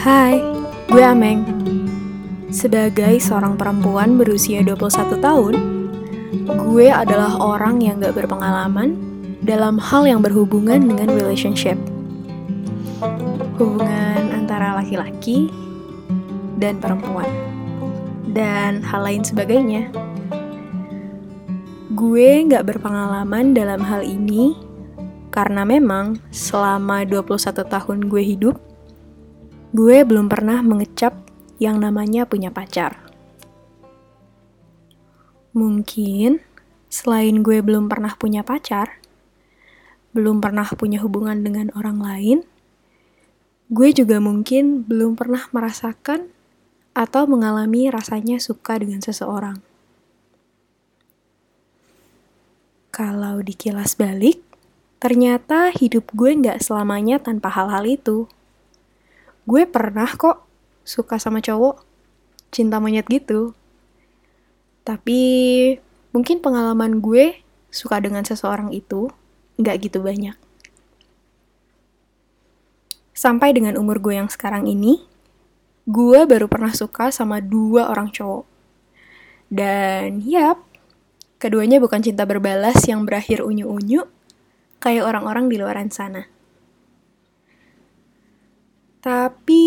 Gue Ameng. Sebagai seorang perempuan berusia 21 tahun, gue adalah orang yang gak berpengalaman dalam hal yang berhubungan dengan relationship. Hubungan antara laki-laki dan perempuan. Dan hal lain sebagainya. Gue gak berpengalaman dalam hal ini karena memang selama 21 tahun gue hidup, gue belum pernah mengecap yang namanya punya pacar. Mungkin selain gue belum pernah punya pacar, belum pernah punya hubungan dengan orang lain, gue juga mungkin belum pernah merasakan atau mengalami rasanya suka dengan seseorang. Kalau dikilas balik, ternyata hidup gue nggak selamanya tanpa hal-hal itu gue pernah kok suka sama cowok cinta monyet gitu. Tapi mungkin pengalaman gue suka dengan seseorang itu nggak gitu banyak. Sampai dengan umur gue yang sekarang ini gue baru pernah suka sama dua orang cowok. Dan yap keduanya bukan cinta berbalas yang berakhir unyu-unyu kayak orang-orang di luaran sana tapi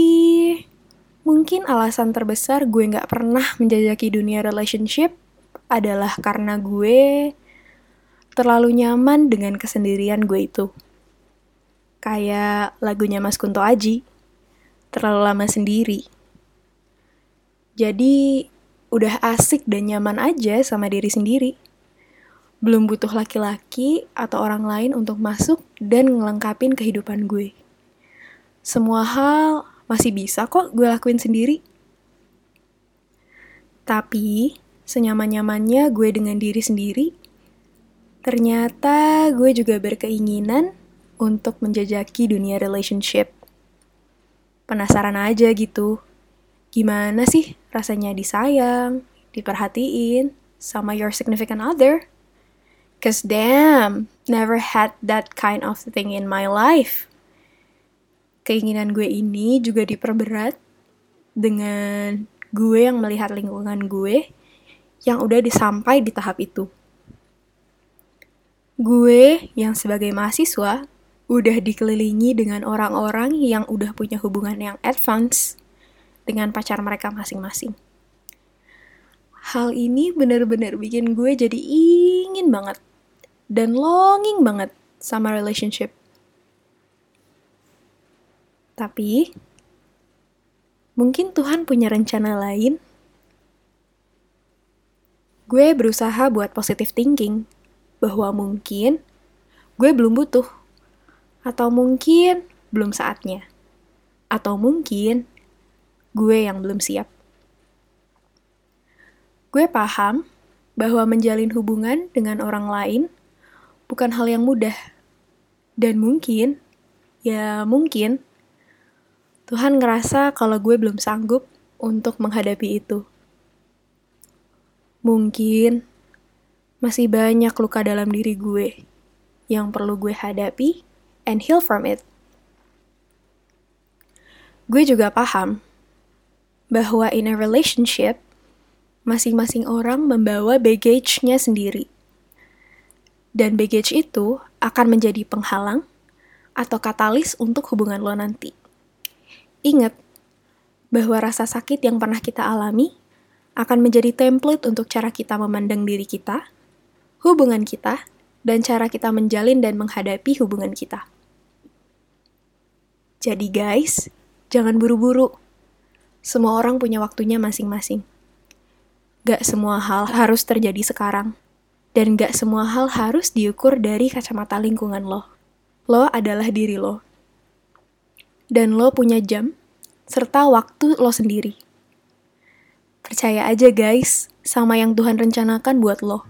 mungkin alasan terbesar gue nggak pernah menjajaki dunia relationship adalah karena gue terlalu nyaman dengan kesendirian gue itu. Kayak lagunya Mas Kunto Aji, terlalu lama sendiri. Jadi udah asik dan nyaman aja sama diri sendiri. Belum butuh laki-laki atau orang lain untuk masuk dan ngelengkapin kehidupan gue semua hal masih bisa kok gue lakuin sendiri. Tapi, senyaman-nyamannya gue dengan diri sendiri, ternyata gue juga berkeinginan untuk menjajaki dunia relationship. Penasaran aja gitu, gimana sih rasanya disayang, diperhatiin, sama your significant other? Cause damn, never had that kind of thing in my life keinginan gue ini juga diperberat dengan gue yang melihat lingkungan gue yang udah disampai di tahap itu. Gue yang sebagai mahasiswa udah dikelilingi dengan orang-orang yang udah punya hubungan yang advance dengan pacar mereka masing-masing. Hal ini bener-bener bikin gue jadi ingin banget dan longing banget sama relationship tapi, mungkin Tuhan punya rencana lain. Gue berusaha buat positive thinking, bahwa mungkin gue belum butuh, atau mungkin belum saatnya, atau mungkin gue yang belum siap. Gue paham bahwa menjalin hubungan dengan orang lain bukan hal yang mudah, dan mungkin, ya mungkin, Tuhan ngerasa kalau gue belum sanggup untuk menghadapi itu. Mungkin masih banyak luka dalam diri gue yang perlu gue hadapi and heal from it. Gue juga paham bahwa in a relationship, masing-masing orang membawa baggage-nya sendiri. Dan baggage itu akan menjadi penghalang atau katalis untuk hubungan lo nanti. Ingat bahwa rasa sakit yang pernah kita alami akan menjadi template untuk cara kita memandang diri kita, hubungan kita, dan cara kita menjalin dan menghadapi hubungan kita. Jadi guys, jangan buru-buru. Semua orang punya waktunya masing-masing. Gak semua hal harus terjadi sekarang. Dan gak semua hal harus diukur dari kacamata lingkungan lo. Lo adalah diri lo dan lo punya jam serta waktu lo sendiri. Percaya aja guys sama yang Tuhan rencanakan buat lo.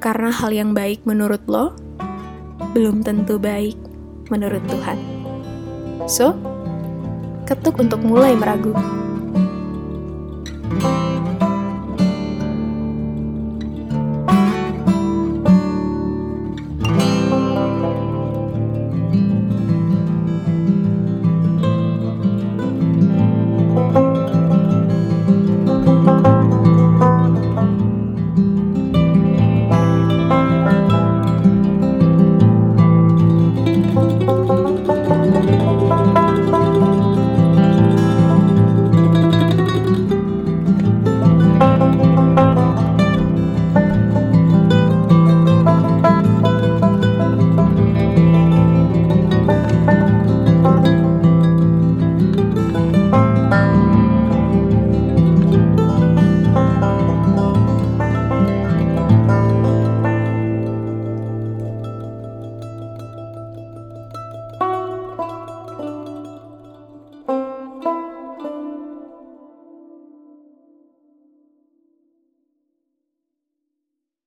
Karena hal yang baik menurut lo belum tentu baik menurut Tuhan. So, ketuk untuk mulai meragu.